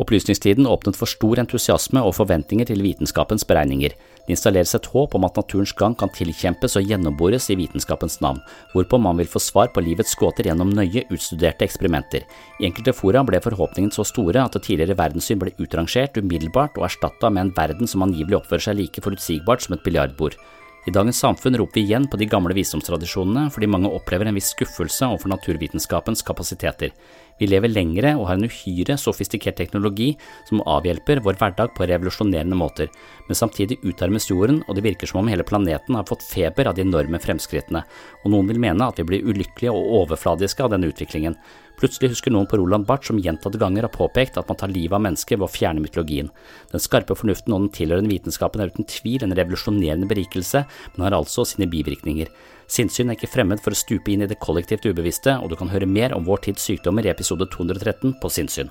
Opplysningstiden åpnet for stor entusiasme og forventninger til vitenskapens beregninger. Det installeres et håp om at naturens gang kan tilkjempes og gjennombores i vitenskapens navn, hvorpå man vil få svar på livets gåter gjennom nøye utstuderte eksperimenter. I enkelte fora ble forhåpningene så store at det tidligere verdenssyn ble utrangert umiddelbart og erstatta med en verden som angivelig oppfører seg like forutsigbart som et biljardbord. I dagens samfunn roper vi igjen på de gamle visdomstradisjonene fordi mange opplever en viss skuffelse overfor naturvitenskapens kapasiteter. Vi lever lengre og har en uhyre sofistikert teknologi som avhjelper vår hverdag på revolusjonerende måter, men samtidig utarmes jorden, og det virker som om hele planeten har fått feber av de enorme fremskrittene, og noen vil mene at vi blir ulykkelige og overfladiske av denne utviklingen. Plutselig husker noen på Roland Barth som gjentatte ganger har påpekt at man tar livet av mennesker ved å fjerne mytologien. Den skarpe fornuften og den tilhørende vitenskapen er uten tvil en revolusjonerende berikelse, men har altså sine bivirkninger. Sinnssyn er ikke fremmed for å stupe inn i det kollektivt ubevisste, og du kan høre mer om vår tids sykdommer i episode 213 på Sinnssyn.